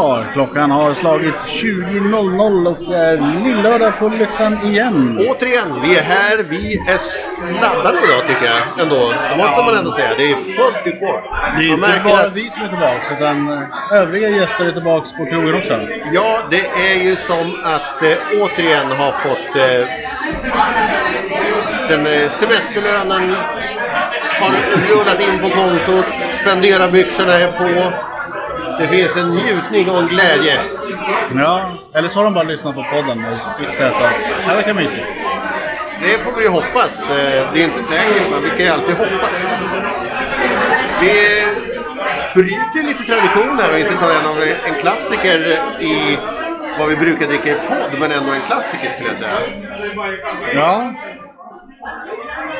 Ja, klockan har slagit 20.00 och det är lillördag på Lyckan igen. Återigen, vi är här. Vi är laddade idag tycker jag ändå. Det måste man ändå säga. Det är fullt i form. Det är inte bara att, vi som är tillbaka utan eh, övriga gäster är tillbaka på krogen också. ja, det är ju som att eh, återigen ha fått eh, den eh, semesterlönen har rullat in på kontot. Spenderarbyxorna är på. Det finns en njutning och en glädje. Ja, eller så har de bara lyssnat på podden och säga att det här verkar mysigt. Det får vi ju hoppas. Eh, Det är inte säkert, men vi kan ju alltid hoppas. Vi bryter lite tradition här och inte tar en av en klassiker i vad vi brukar dricka i podd, men ändå en klassiker skulle jag säga. Ja.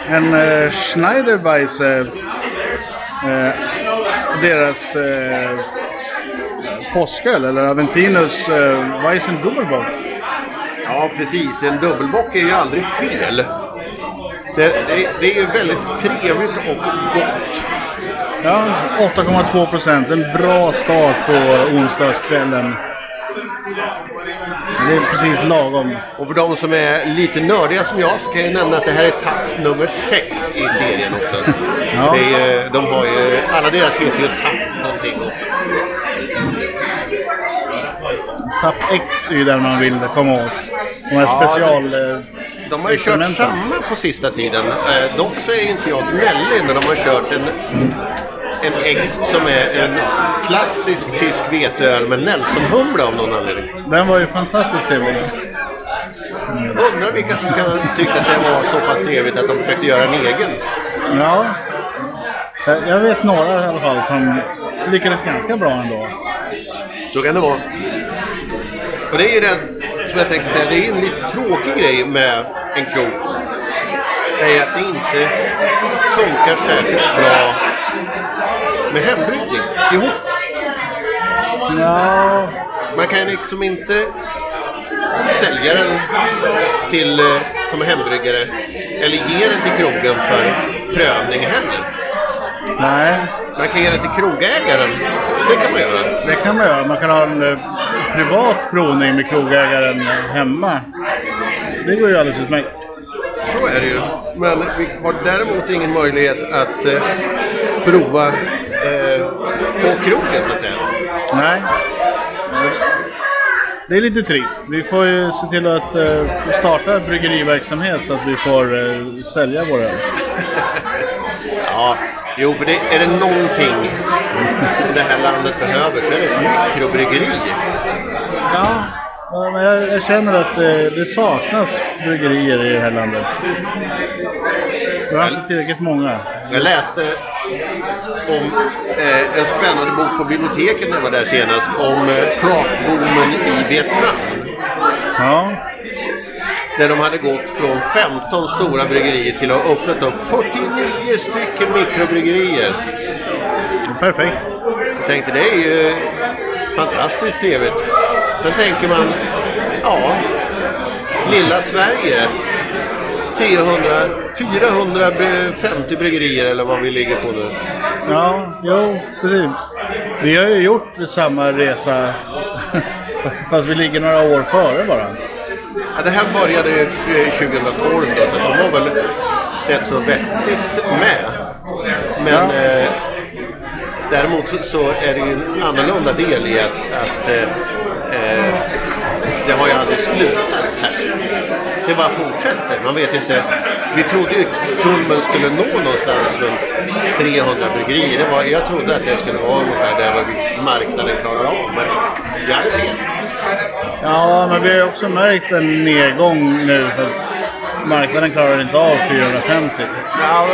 En eh, Schneiderweisse. Eh, deras eh, påsköl, eller Aventinus eh, Weissen Doppelbock. Ja, precis. En dubbelbock är ju aldrig fel. Det, det, det är ju väldigt trevligt och gott. Ja, 8,2 procent. En bra start på onsdagskvällen. Det är precis lagom. Och för de som är lite nördiga som jag så kan jag nämna att det här är tapp nummer 6 i serien också. Ja. Är, de har ju, alla deras heter ju tapp någonting oftast. Tapp X är ju den man vill komma åt. De här Ja, special... eh, De har ju kört samma på sista tiden. Eh, dock så är inte jag gnällig när de har kört en, en X som är en klassisk tysk veteöl med Nelson-humle av någon anledning. Den var ju fantastiskt trevlig. Undrar vilka som kan ha tyckt att det var så pass trevligt att de försökte göra en egen. Ja. Eh, Jag vet några i alla fall som lyckades ganska bra ändå. Så kan det vara. Och det är ju det som jag tänkte säga, det är en lite tråkig grej med en krog. Det är att det inte funkar särskilt bra med hembryggning ihop. Ja, Man kan liksom inte sälja den till, eh, som hembryggare eller ge den till krogen för prövning heller. nej. Man kan ge den till krogägaren. Det kan man göra. Det kan man göra. Man kan ha en eh, privat provning med krogägaren hemma. Det går ju alldeles utmärkt. Så är det ju. Men vi har däremot ingen möjlighet att eh, prova eh, på krogen så att säga. Nej. Det är lite trist. Vi får ju se till att eh, starta bryggeriverksamhet så att vi får eh, sälja våra öl. Ja, jo, för det, är det någonting det här landet behöver så är det mikrobryggeri. Ja, men jag, jag känner att det, det saknas bryggerier i det här landet. Vi har inte tillräckligt många. Jag läste om eh, en spännande bok på biblioteket när jag var där senast om eh, craftboomen i Vietnam. Ja, Där de hade gått från 15 stora bryggerier till att ha öppnat upp 49 stycken mikrobryggerier. perfekt. Jag tänkte det är ju fantastiskt trevligt. Sen tänker man, ja, lilla Sverige. 300, 450 bryggerier eller vad vi ligger på nu. Ja, jo, precis. Vi har ju gjort samma resa fast vi ligger några år före bara. Ja, det här började ju eh, 2012 då, så de var väl rätt så vettigt med. Men eh, däremot så, är det ju en annorlunda del i att, att eh, det har ju aldrig slutat här. Det bara fortsätter. Man vet inte. Vi trodde ju kulmen skulle nå någonstans runt 300 bryggerier. Det var, jag trodde att det skulle vara ungefär där vad marknaden klarar av. Men vi hade fel. Ja, men vi har också märkt en nedgång nu. För marknaden klarar inte av 450. Ja,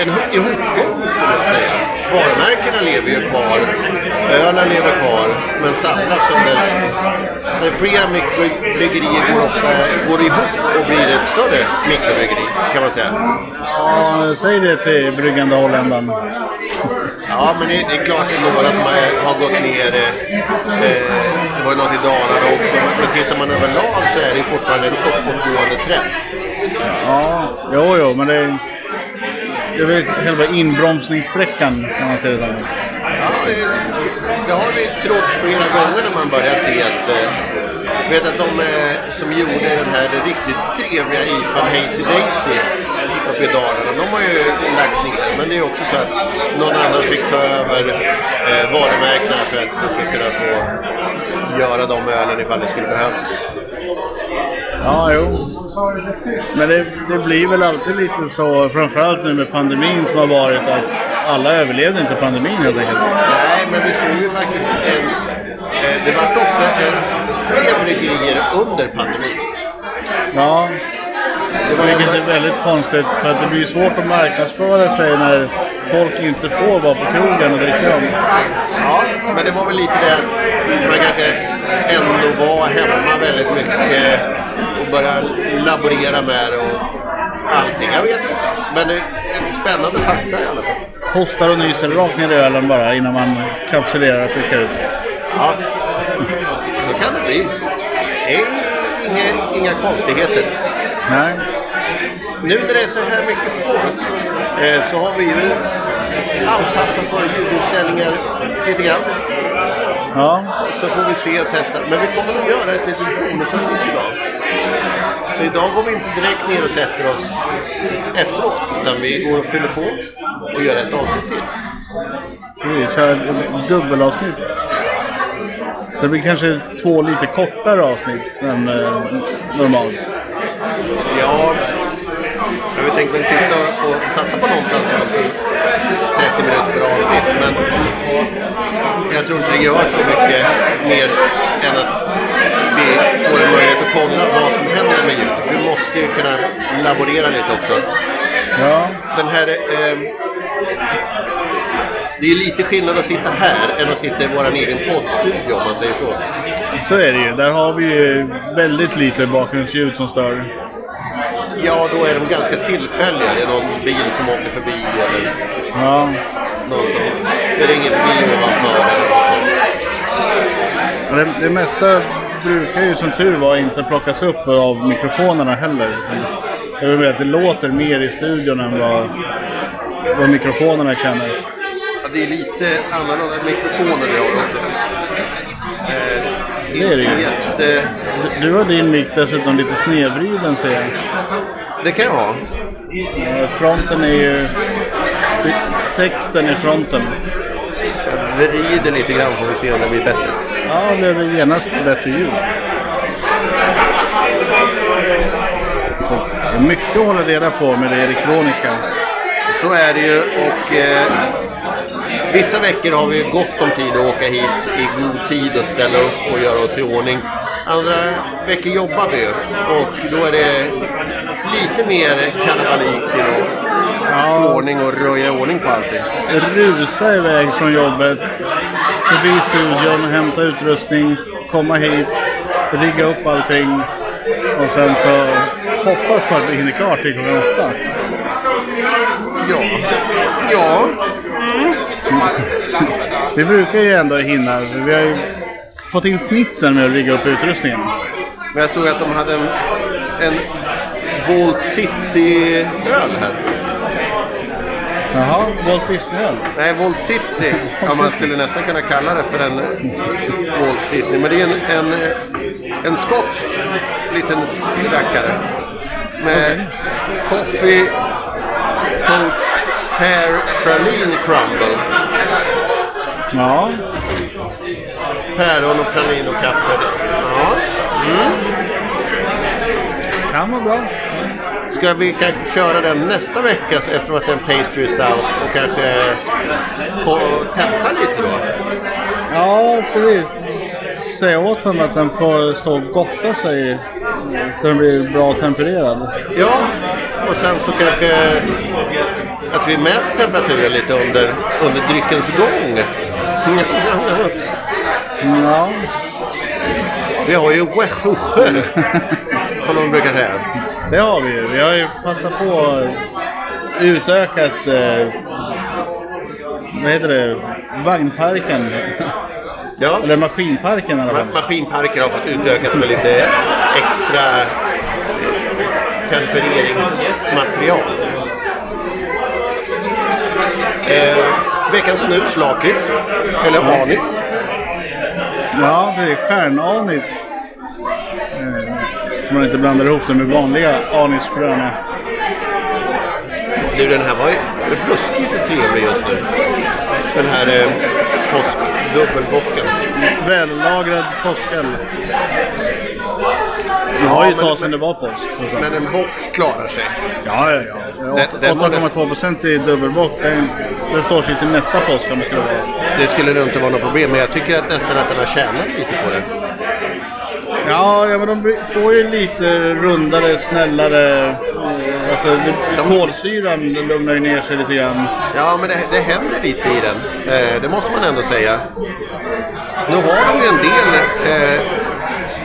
en ho- ihopgång skulle jag säga. Varumärkena lever ju kvar. Ölen lever kvar. Men samlas under... När flera mikrobryggerier går, ofta, går ihop och blir ett större mikrobryggeri kan man säga. Ja, säg det till bryggande holländaren. Ja, men det, det är klart det är några som har, har gått ner. Eh, eh, det var ju något i Dalarna också. Men tittar man överlag så är det fortfarande en uppåtgående trend. Ja, jo, jo, men det är, det är väl själva inbromsningssträckan kan man säga det som. Ja, det, har vi trott flera gånger när man börjar se att... Jag vet att de eh, som gjorde den här riktigt trevliga IPAn Hazy Daisy uppe i Dalarna, de har ju lagt ner. Men det är också så att någon annan fick ta över eh, varumärkena för att man ska kunna få göra de ölen ifall det skulle behövas. Ja, jo. Men det, det blir väl alltid lite så, framförallt nu med pandemin som har varit, att alla överlevde inte pandemin helt enkelt. Nej, men vi såg ju faktiskt en... Eh, det vart också en, fler bryggerier under pandemin. Ja, Det var vilket är väldigt konstigt för att det blir svårt att marknadsföra sig när folk inte får vara på krogen och dricka dem. ja, men det var väl lite det man kanske ändå var hemma väldigt mycket och började laborera med det och allting. Jag vet inte. Men det är spännande fakta i alla fall. Hostar och nyser rakt ner i ölen bara innan man kapsylerar och skickar ut. Ja, så kan det bli. Det är inga, inga konstigheter. Nej. Nu när det är så här mycket folk eh, så har vi ju anpassat våra ljudinställningar lite grann. Ja, Så får vi se och testa. Men vi kommer att göra ett litet bonusavsnitt idag. Så idag går vi inte direkt ner och sätter oss efteråt. Utan vi går och fyller på och gör ett avsnitt till. vi kör ett dubbelavsnitt. Så det blir kanske två lite kortare avsnitt än eh, normalt. Ja, jag har tänkt mig sitta och satsa på någonstans runt 30 minuter per avsnitt. Men jag tror inte det gör så mycket mer än att vi får en möjlighet att kolla vad som händer med ljudet. Vi måste ju kunna laborera lite också. Ja, Den här... Eh, det är lite skillnad att sitta här än att sitta i vår egen poddstudio om man säger så. så är det ju. Där har vi ju väldigt lite bakgrundsljud som stör. Ja, då är de ganska tillfälliga. Det är någon bil som åker förbi eller Ja, någon som springer förbi ovanför. det, det mesta brukar ju som tur var inte plockas upp av mikrofonerna heller. Jag vill att det låter mer i studion än vad, vad mikrofonerna känner. Ja, det är lite annorlunda mikrofoner vi har också. Eh, Det är det ju. inte jätte... Du- Du har din mick dessutom lite snedvriden ser jag. Det kan jag ha. Eh, Fronten är ju... Texten i fronten. Jag vrider lite grann får vi se om det blir bättre. Ja, det är väl genast bättre ljud. Det är mycket att hålla reda på med det elektroniska. Så är det ju och eh, vissa veckor har vi gott om tid att åka hit i god tid och ställa upp och göra oss i ordning. Andra veckor jobbar vi ju och då är det lite mer kalabalik till att få ordning och röja i ordning på allting. Rusa iväg från jobbet, förbi studion, hämta utrustning, komma hit, rigga upp allting och sen så hoppas på att vi hinner klart till klockan åtta. Ja, ja, Vi brukar ju ändå hinna. Vi har ju fått in snitsen med att rigga upp utrustningen. men jag såg att de hade en, en Volt City-öl här. Jaha, Walt Disney-öl. Nej, Volt City. Ja, man skulle nästan kunna kalla det för en Walt Disney. Men det är en, en, en skotsk liten rackare. Med Coffee Coach Pear Praline Crumble. Ja, Päron och pralin och kaffe. Ja. kan vara bra. Ska vi kanske köra den nästa vecka eftersom att det är en pastry stout och kanske få tempa lite då? Ja, precis. Säga åt honom att den får stå och gotta sig så den blir bra tempererad. Ja, och sen så kanske att vi mäter temperaturen lite under, under dryckens gång. Ja, Vi har ju wehusher, som de brukar säga. det har vi ju. Vi har ju passat på utökat eh, vad heter det? Vagnparken. Ja, Eller maskinparken i alla fall. ma- maskinparker har fått utökas med lite extra eh, tempereringsmaterial. Eh, veckans snus, lakrits. Eller anis. Ja, det är stjärnanis. Eh, Så man inte blandar ihop det med vanliga anisfröna. Du, den här var ju ruskigt trevlig just nu. Den här eh, påskdubbelbocken. Vällagrad påsköl. Det har ju ett tag sedan det var påsk. Men en bock klarar sig. Ja, ja, ja. Den- den var 8,2 procent i dubbelbock. Den, den står sig till nästa påsk om det skulle vara. Det skulle nog inte vara något problem, men jag tycker att nästan att den har tjänat lite på det. Ja, ja men de får ju lite rundare, snällare... eh, Alltså, De- kolsyran lugnar ju ner sig lite grann. Ja, men det, det händer lite i den. Eh, det måste man ändå säga. Nu har de ju en del eh,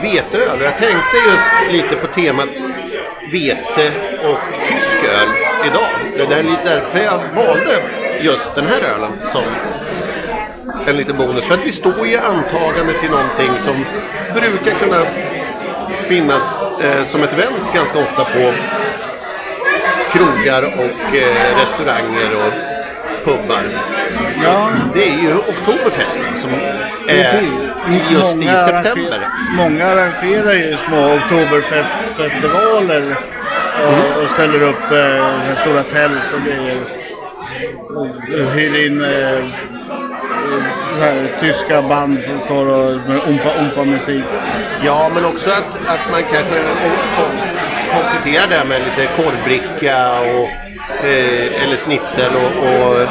veteöl. Jag tänkte just lite på temat vete och tysk öl idag. Det är därför jag valde just den här ölen som en liten bonus. För att vi står i antagande till någonting som brukar kunna finnas eh, som ett event ganska ofta på krogar och eh, restauranger och pubbar. Ja, Det är ju Oktoberfest som är just i Många september. arrangerar- Många arrangerar ju små Oktoberfestfestivaler och, och ställer upp eh, stora tält och grejer. Och hyr in eh, här, tyska band som står och med umpa-umpa-musik. Ja, men också att, att man kanske kom, kompletterar det med lite korvbricka och, eh, eller schnitzel och, och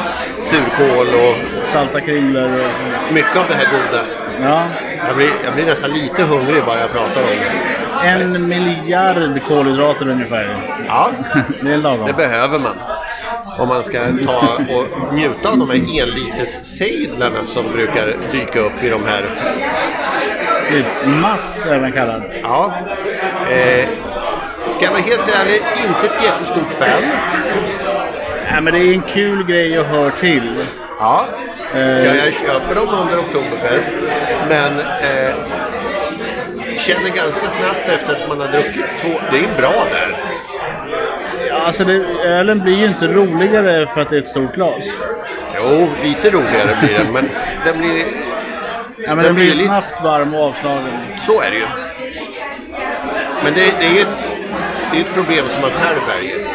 surkål och Salta kringlor och... mycket av det här goda. Ja. Jag blir, jag blir nästan lite hungrig bara jag pratar om det. En miljard kolhydrater ungefär. Ja, Det är lagom. det behöver man. Om man ska ta och njuta av de här enliterssejdlarna som brukar dyka upp i de här. Det är Mass även kallad. Ja. Eh, ska jag vara helt ärlig, inte ett jättestort fan. Ja, men det är en kul grej att höra till. Ja. Eh. ja jag köper dem under Oktoberfest. Men eh, känner ganska snabbt efter att man har druckit två. Det är bra där. Ja, Alltså det, ölen blir ju inte roligare för att det är ett stort glas. Jo, lite roligare blir den. Men den blir... Ja, men den blir snabbt varm och avslagen. Så är det ju. Men det, det är ju ett, det är ett problem som man själv väljer.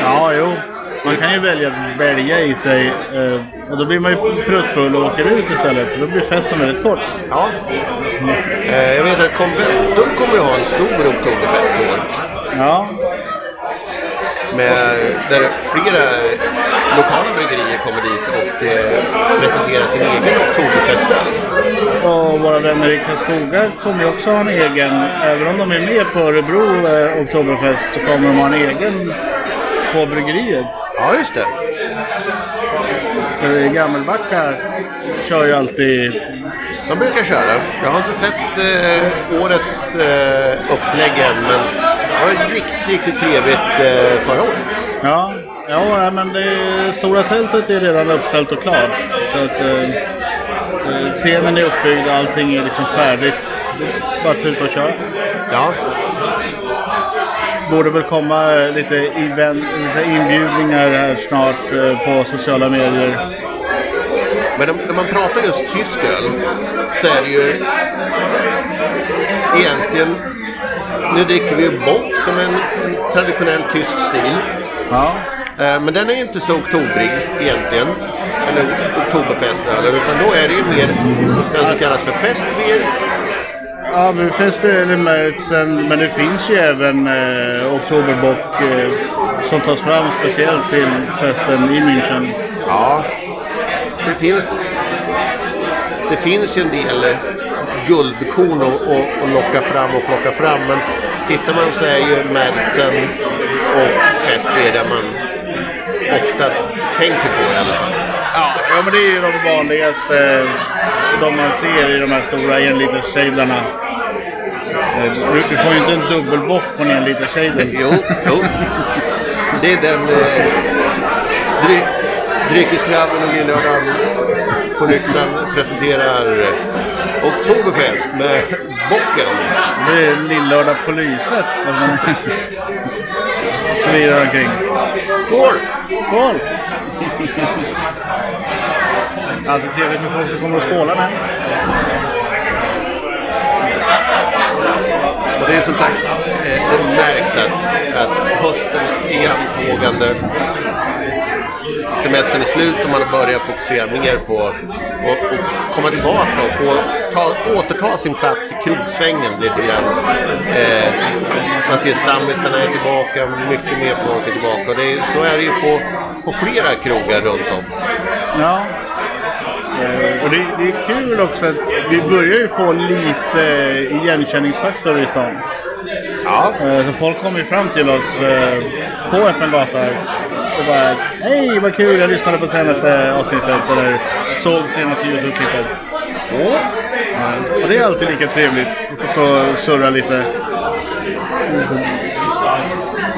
Ja, jo. Man kan ju välja att välja i sig eh, och då blir man ju pruttfull och åker ut istället. Så då blir festen väldigt kort. Ja. Eh, jag vet att Conventum kommer ju ha en stor Oktoberfest i år. Ja, Med, där flera lokala bryggerier kommer dit och eh, presenterar sin egen Oktoberfestöl. och våra vänner i Karlskoga kommer ju också ha en egen. Även om de är med på Örebro eh, Oktoberfest så kommer de ha en egen på bryggeriet. Ja, just det. Så i Gammelbacka kör ju alltid... De brukar köra. Jag har inte sett eh, årets eh, upplägg än, men det var riktigt, riktigt trevligt eh, förra året. Ja, ja men det stora tältet är redan uppställt och klart. Så att eh, eh, scenen är uppbyggd allting är liksom färdigt. Bara tuta och köra. Ja, Borde väl komma eh, lite event, inbjudningar här snart eh, på sociala medier. men när man pratar just tysk öl så är det ju egentligen... Nu dricker vi ju bock som en, en traditionell tysk stil. Ja. Eh, Men den är ju inte så oktobrig egentligen. Eller oktoberfestölen. Utan då är det ju mer den som kallas för festbier. Ja, men Fesby är det Märzen, men det finns ju även eh, Oktoberbock eh, som tas fram speciellt till festen i München. Ja, det finns, det finns ju en del eh, guldkorn att, att, att locka fram och plocka fram. Men tittar man så är ju Märzen och Festbier där man oftast tänker på i alla fall. Ja, ja, men det är ju de vanligaste, de man ser i de här stora enliterssejdlarna. Eh, Du, du får ju inte en dubbelbock på en enliterssejdel. Jo, jo. Det är den eh, dry, Dryckeströven och Lillördagen på Nyktan presenterar Oktoberfest med Bocken. Det är lillördag på Lyset. svirar omkring. Skål! Skål! Alltid trevligt med folk som kommer och skålar med. Och det är som sagt, eh, det märks att, att hösten är antågande. Semestern är slut och man börjar fokusera mer på att komma tillbaka och få ta, återta sin plats i krogsvängen lite grann. Eh, man ser stammisarna är tillbaka, mycket mer folk är tillbaka. Och det, är- så är det ju på, på flera krogar runt om. Ja. Eh, Och det, det är kul också att vi börjar ju få lite igenkänningsfaktor i stan. Ja, Eh, Så folk kommer ju fram till oss eh, på öppen gata och bara Hej vad kul, jag lyssnade på senaste avsnittet eller såg senaste Youtube-klippet. Och det är alltid lika trevligt att få surra lite.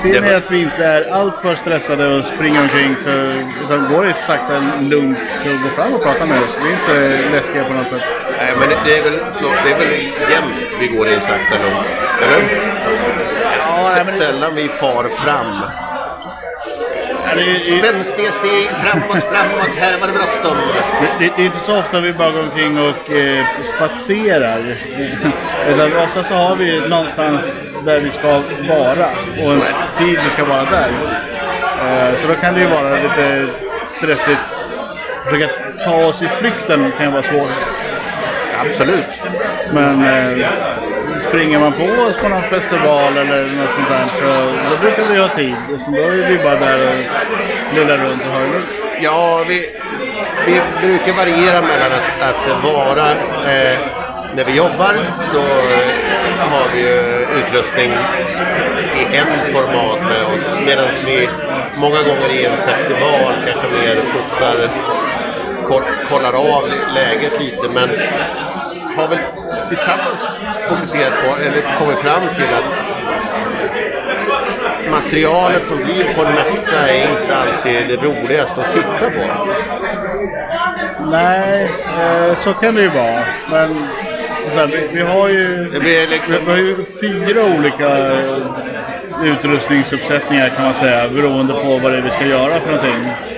Ser ni att vi inte är alltför stressade och springer omkring så utan går det ett sakta lugnt så gå fram och prata med oss. Vi är inte läskiga på något sätt. Nej, men det, det, är väl snart, det är väl jämnt vi går i sakta lugn. Eller? Ja, S- men det- Sällan vi far fram. Det, är- Spänstiga steg framåt, framåt, här var det bråttom. Det, det, det är inte så ofta vi bara går omkring och eh, spatserar. Utan ofta så har vi någonstans där vi ska vara och en tid vi ska vara där. Eh, så då kan det ju vara lite stressigt. Försöka ta oss i flykten kan ju vara svårt. Absolut. Men eh, springer man på oss på någon festival eller något sånt där så då brukar vi ha tid. Så då är vi bara där och lullar runt och har det lugnt. Ja, vi, vi brukar variera mellan att, att vara eh, när vi jobbar. Då har vi ju utrustning i en format med oss. Medan vi många gånger i en festival kanske mer fotar, kollar av läget lite. Men har väl tillsammans fokuserat på, eller kommit fram till att materialet som blir på en mässa är inte alltid det roligaste att titta på. Nej, eh, så kan det ju vara. Men här, vi, vi har ju... Liksom... vi har ju fyra olika utrustningsuppsättningar kan man säga beroende på vad det är vi ska göra för någonting.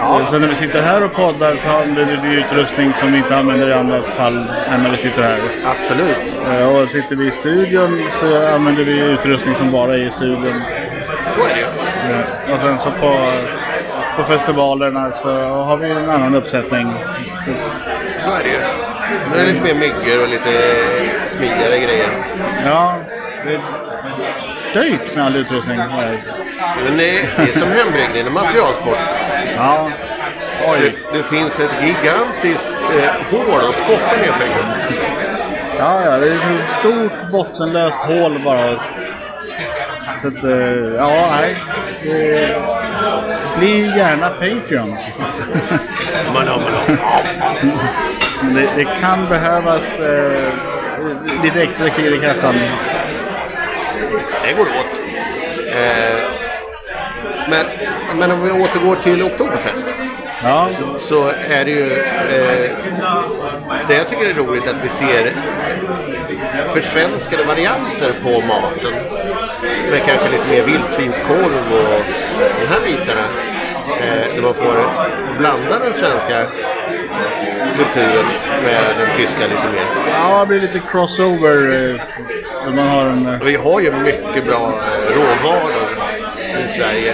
Ja. Så när vi sitter här och poddar så använder vi utrustning som vi inte använder i annat fall än när vi sitter här. Absolut. Eh, Och sitter vi i studion så använder vi utrustning som bara är i studion. Så är det ju. Eh, Och sen så på, på festivalerna så har vi en annan uppsättning. Så, Så är det ju. Nu är det lite mer myggor och lite smidigare grejer. ja, det dyrt med all utrustning. Men det är, det är som hembryggning inom materialsport. Ja. Det, det finns ett gigantiskt eh, hål att skotta ner pengar. Ja, ja, det är ett stort bottenlöst hål bara. Så att, eh, ja, nej. Det, bli gärna Patreons. Man man. Men det, det kan behövas eh, lite extra klirr i kassan. Det går åt. Eh, men, men om vi återgår till Oktoberfest. Ja, så är det ju... Eh, det jag tycker är roligt att vi ser försvenskade varianter på maten. Med kanske lite mer vildsvinskorv och de här bitarna. Eh, där man får blanda den svenska kulturen med den tyska lite mer. ja det blir lite crossover. Eh, man har en... Eh, Vi har ju mycket bra eh, råvaror i Sverige.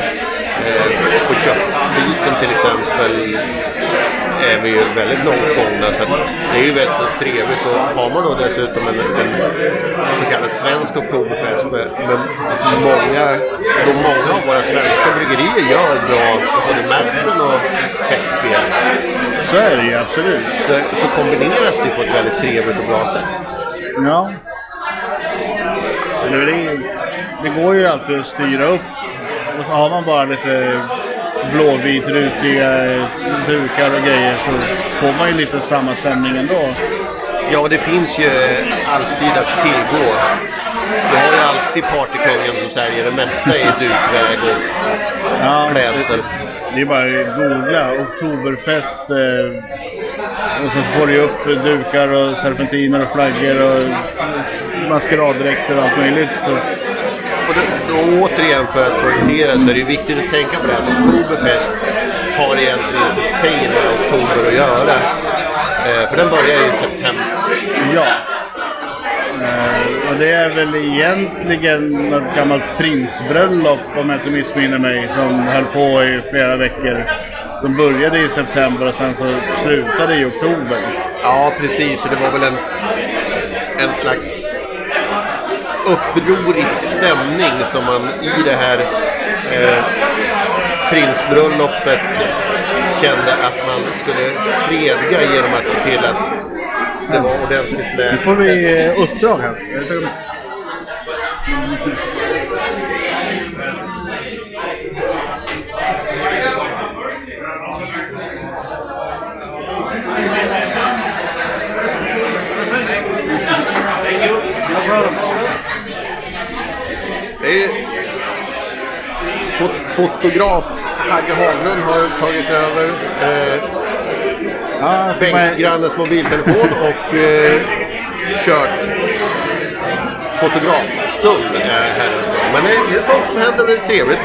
Eh, på köttbiten till exempel är vi ju väldigt långt gångna. Så det är ju väldigt så trevligt. Och har man då dessutom en, en så kallad svensk oktoberfest med, med många, då många av våra svenska bryggerier gör bra både märksen och festspel. Så är det ju absolut. Så, så kombineras det på ett väldigt trevligt och bra sätt. Ja. Eller det, det går ju alltid att styra upp. Och så har man bara lite blåvit rutiga dukar och grejer så får man ju lite samma stämning ändå. Ja, det finns ju alltid att tillgå. Du har ju alltid partykungen som säljer det mesta i dukväg och Ja, klädsel. Det är bara att googla Oktoberfest. Eh, och så får du upp dukar och serpentiner och flaggor och maskeraddräkter och allt möjligt. Så, Och då, då återigen för att poängtera så är det viktigt att tänka på det här att Oktoberfest har egentligen inte sig med oktober att göra. Eh, för den börjar i september. Ja. Eh, och det är väl egentligen något gammalt prinsbröllop om jag inte missminner mig som höll på i flera veckor. Som började i september och sen så slutade i oktober. Ja, precis. Och det var väl en, en slags upprorisk stämning som man i det här eh, prinsbröllopet kände att man skulle fredga genom att se till att det var ordentligt med... Nu får vi eh, uppdrag här. Det är, fot fotograf Hagge Haglund har tagit över eh, Ja, får man- bänkgrannens mobiltelefon och eh, kört fotografstund här en stund. Men det är, det är sånt som händer och det är trevligt.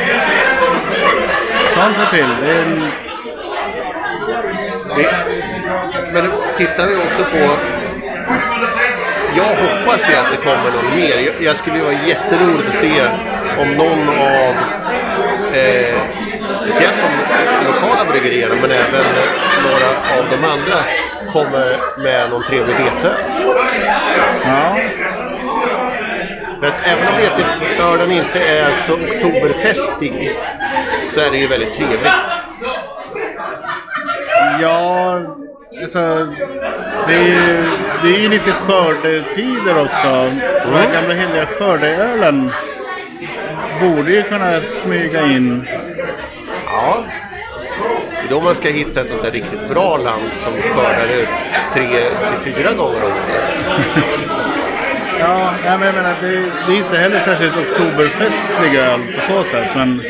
Sånt hör till. Det är. Det, men tittar vi också på... Jag hoppas ju att det kommer någon mer. Jag, jag skulle ju vara jätteroligt att se om någon av... Eh, speciellt bryggerierna men även några av de andra kommer med någon trevlig vete. Ja. För att även om veteölen inte är så oktoberfestig så är det ju väldigt trevligt. Ja, alltså... Det är ju, det är ju lite skördetider också. Den här gamla heliga skördeölen borde ju kunna smyga in. Ja. Då man ska hitta ett sånt där riktigt bra land som skördar ut tre till fyra gånger om året. Ja, men jag menar, det, det är inte heller särskilt oktoberfestlig öl på så sätt. Men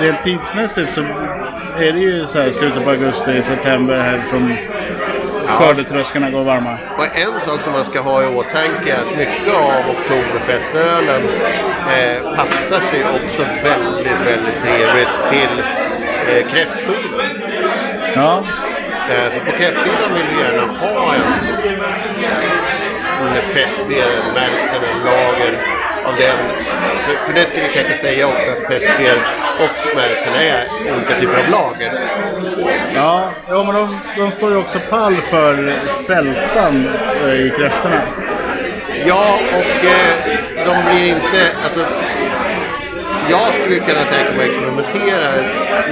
rent tidsmässigt så är det ju så här slutet på augusti, september här som skördetröskorna går varma. Och en sak som man ska ha i åtanke är att mycket av oktoberfestölen eh, passar sig också väldigt, väldigt trevligt till eh, kräftskivan. Ja, Eh, på kräftskivan vill du gärna ha en, en festbier, en Märzen, en lager av den. För, för det ska vi kanske säga också att festbier och Märzen är olika typer av lager. ja, ja men de, de står ju också pall för sältan eh, i kräftorna. Ja, och eh, de blir inte... Alltså, jag skulle kunna tänka mig att experimentera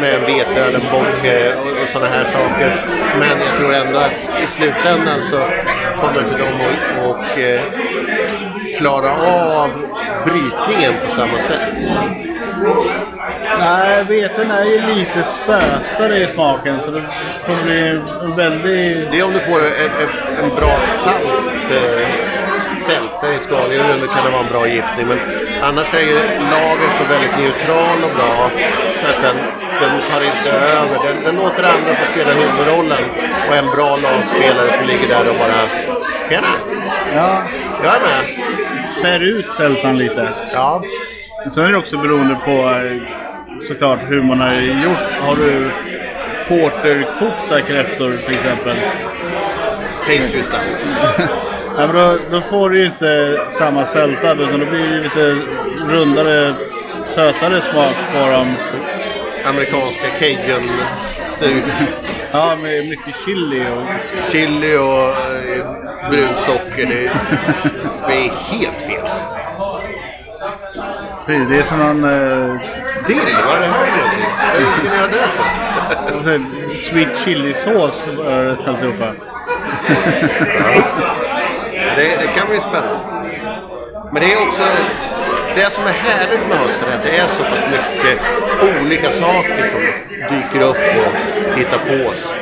med en veteöl, en bock och, och sådana här saker. Men jag tror ändå att i slutändan så kommer inte de att och, eh, klara av brytningen på samma sätt. Nej, veten är ju lite sötare i smaken så det kommer bli en väldigt... Det är om du får en, en, en bra salt eh, sälta i skaldjuren, kan det vara en bra giftning. Men annars är ju lager så väldigt neutral och bra så att den, den tar inte över. Den, den låter andra få spela huvudrollen och en bra lagspelare som ligger där och bara Tjena! Ja, Jag är med! spär ut sältan lite. Ja, Sen är det också beroende på eh, såklart hur man har gjort. Har du porterkokta kräftor till exempel. pastry stout. Ja, men då, då får du ju inte samma sälta utan då blir det lite rundare, sötare smak på dem. Amerikanska cajun stud. Ja, med mycket chili och... Chili och eh, brunt socker. Det, det är helt fel. Precis, Det är som någon eh, Dill, vad är det här för någonting? Vad ska ni göra det för? sweet chili-sås över alltihopa. Det, det kan bli spännande. Men det är också det som är härligt med hösten är att det är så pass mycket olika saker som dyker upp och hittar på oss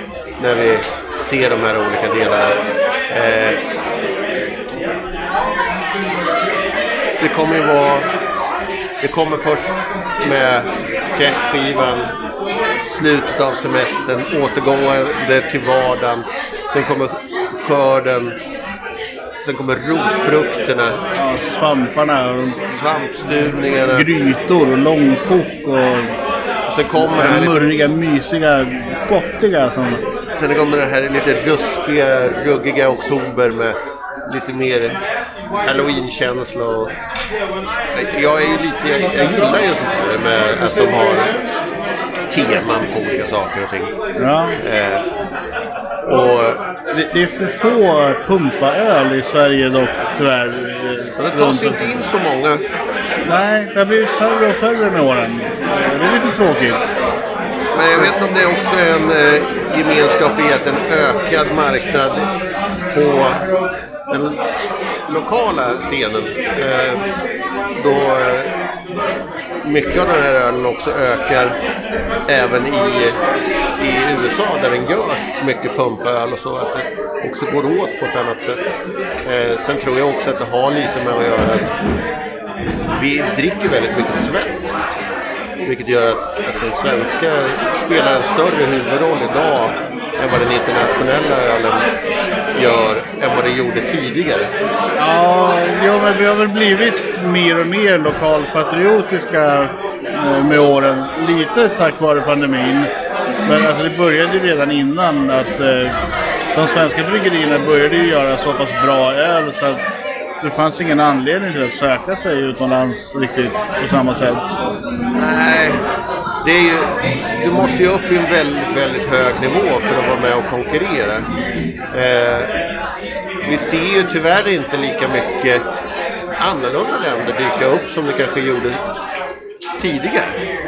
när vi ser de här olika delarna. Eh, det kommer ju vara... Det kommer först med kräftskivan, slutet av semestern, återgående till vardagen. Sen kommer skörden sen kommer rotfrukterna, Ja, svamparna, och svampstuvningarna. grytor och långkok och Sen kommer det här murriga, mysiga, gottiga som... sen kommer det här lite ruskiga, ruggiga oktober med lite mer halloween-känsla. Och, jag är ju lite, jag, jag gillar ju sånt här med att de har teman på olika saker och ting. Ja. Eh, och Det, det är för få pumpaöl i Sverige dock tyvärr. det tas inte in så många. Nej, det har blivit färre och färre med åren. Det är lite tråkigt. Men jag vet inte om det också är en eh, gemenskap i att en ökad marknad på den lokala scenen. Eh, då eh, mycket av den här ölen också ökar även i, i USA där den görs mycket pumpöl och så. Att det också går åt på ett annat sätt. Eh, sen tror jag också att det har lite med att göra att vi dricker väldigt mycket svenskt. Vilket gör att, att den svenska spelar en större huvudroll idag än vad den internationella ölen gör än vad den gjorde tidigare. Ja, jo, men vi har väl blivit mer och mer lokalpatriotiska eh, med åren. Lite tack vare pandemin. Men alltså det började ju redan innan att eh, de svenska bryggerierna började ju göra så pass bra öl så att det fanns ingen anledning till att söka sig utomlands riktigt på samma sätt. Nej, det är ju, du måste ju upp i en väldigt, väldigt hög nivå för att vara med och konkurrera. Eh, vi ser ju tyvärr inte lika mycket annorlunda länder dyka upp som det kanske gjorde tidigare.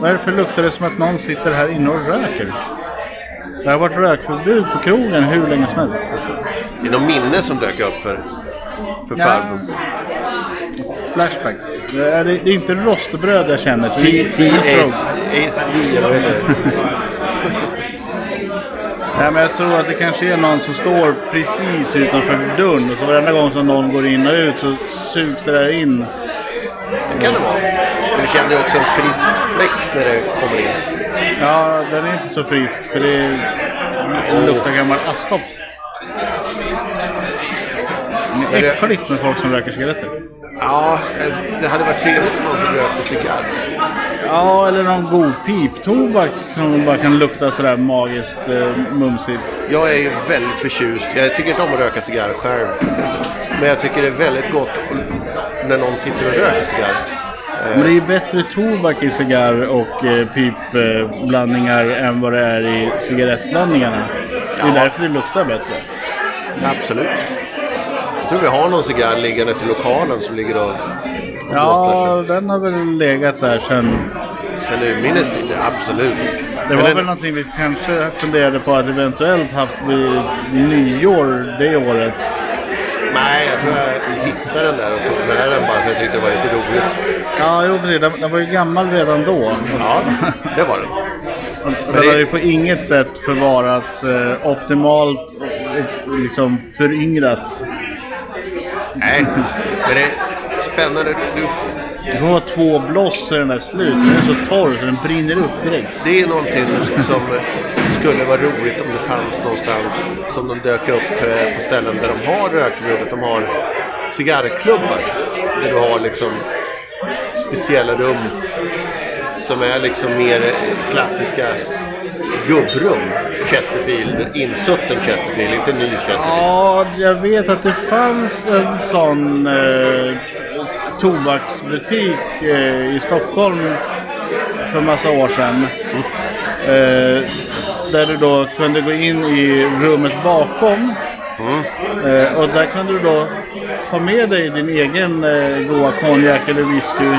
Varför luktar det som att någon sitter här inne och röker? Det har varit rökförbud på krogen hur länge som helst. Det är någon minne som dök upp för, för Ja. farbror. Flashbacks. Det är, det är inte rostbröd jag känner. PTSD, eller vad heter det? Nej, men jag tror att det kanske är någon som står precis utanför dörren. Och så varenda gång som någon går in och ut så sugs det där in. Det kan det vara. Du kände också en frisk fläkt när det kommer in. Ja, den är inte så frisk för det, det luktar gammal askkopp. Det är äckligt med folk som röker cigaretter. Ja, alltså, det hade varit trevligt om någon som rökte cigarr. Ja, eller någon god piptobak som bara kan lukta sådär magiskt eh, mumsigt. Jag är ju väldigt förtjust. Jag tycker inte om att röka cigarr själv. Men jag tycker det är väldigt gott när någon sitter och röker cigarr. Men det är ju bättre tobak i cigarr och eh, pipblandningar än vad det är i cigarettblandningarna. Det är därför det luktar bättre. Absolut. Jag tror vi har någon cigarr liggandes i lokalen som ligger och och Ja, blottar den har väl legat där sen... Sen urminnes tider, absolut. Det Men var den- väl någonting vi kanske funderade på att eventuellt haft vid nyår det året. Nej, jag tror jag hittade den där och tog med den bara för jag tyckte det var lite roligt. Ja, jo precis. Den, den var ju gammal redan då. Ja, det var den. Den det- har ju på inget sätt förvarats eh, optimalt och liksom föryngrats. Nej, men det är spännande. Du, du, får vara två bloss så den där slut. för Den är så torr så den brinner upp direkt. det är någonting som, som skulle vara roligt om det fanns någonstans som de dök upp eh, på ställen där de har rökförbud. Att de har cigarrklubbar. Där du har liksom speciella rum som är liksom mer klassiska gubbrum. Chesterfield, insutten Chesterfield, inte ny Chesterfield. Ja, jag vet att det fanns en sån eh, tobaksbutik eh, i Stockholm för massa år sedan. Eh, där du då kunde gå in i rummet bakom. Eh, och där kunde du då ha med dig din egen eh, goa konjak eller whisky.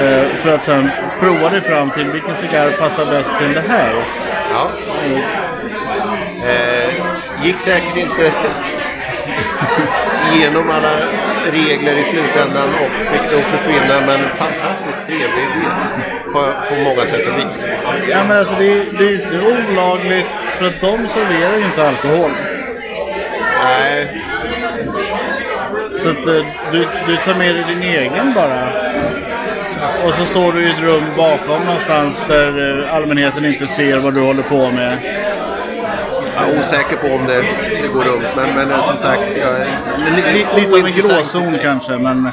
Eh, för att sen prova dig fram till vilken cigarr passar bäst till det här. Ja. Eh, gick säkert inte igenom alla regler i slutändan och fick nog försvinna. Men fantastiskt trevlig idé på, på många sätt och vis. Ja, men alltså det, är- det är ju inte olagligt för att de serverar ju inte alkohol. Nej, Så att eh, du, du tar med dig din egen bara. Och så står du i ett rum bakom någonstans där eh, allmänheten inte ser vad du håller på med. Jag är osäker på om det, det går runt, men, men eh, som sagt, jag är li, li, lite av en i gråzon kanske, men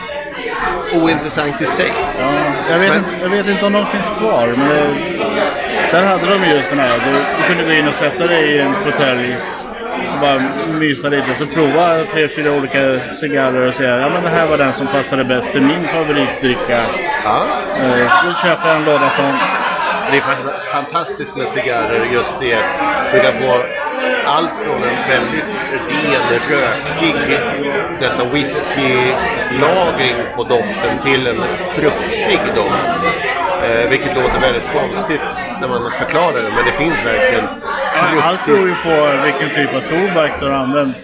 ointressant i sig. ja, jag, vet Men- inte, jag vet inte om de finns kvar. Men det, där hade de just den här. Du, du kunde gå in och sätta dig i en fåtölj och bara mysa lite. Så prova tre, fyra olika cigarrer och säga ja men det här var den som passade bäst till min favoritdricka. Ja. Eh, Då köper jag en låda sån. Det är fan- fantastiskt med cigarrer just det att du kan få allt från en väldigt ren, rökig, nästan whiskylagring på doften till en fruktig doft. Eh, vilket låter väldigt konstigt när man förklarar det, men det finns verkligen Allt beror ju på vilken typ av tobak du har använt.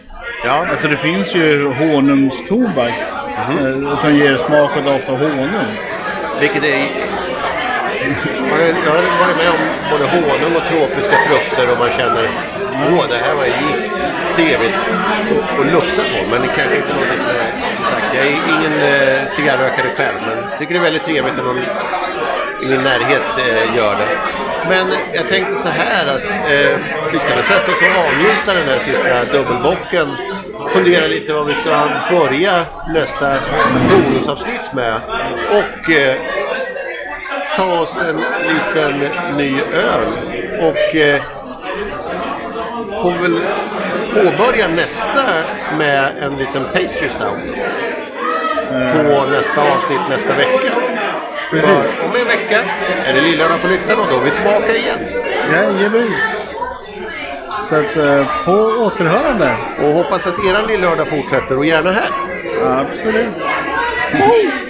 Ja, Alltså det finns ju honungstobak eh, som ger smak och doft av honung. vilket är... Jag har varit med om både honung och tropiska frukter och man känner åh det här var ju trevligt att- lukta på. Men det kanske inte är något som är... Som sagt, jag är ingen eh, cigarrökare själv men tycker det är väldigt trevligt när någon i min närhet eh, gör det. Men jag tänkte så här att eh, vi ska väl sätta oss och avnjuta den här sista dubbelbocken. Fundera lite vad vi ska börja nästa bonusavsnitt med. Och eh, ta oss en liten ny öl. Och eh, får väl påbörja nästa med en liten pastry stout. På nästa avsnitt nästa vecka. Precis. För om en vecka är det Lillördag på lyktan och då är vi tillbaka igen. Jajamän. Så att eh, på återhörande. Och hoppas att eran Lillördag fortsätter och gärna här. Absolut. Hej!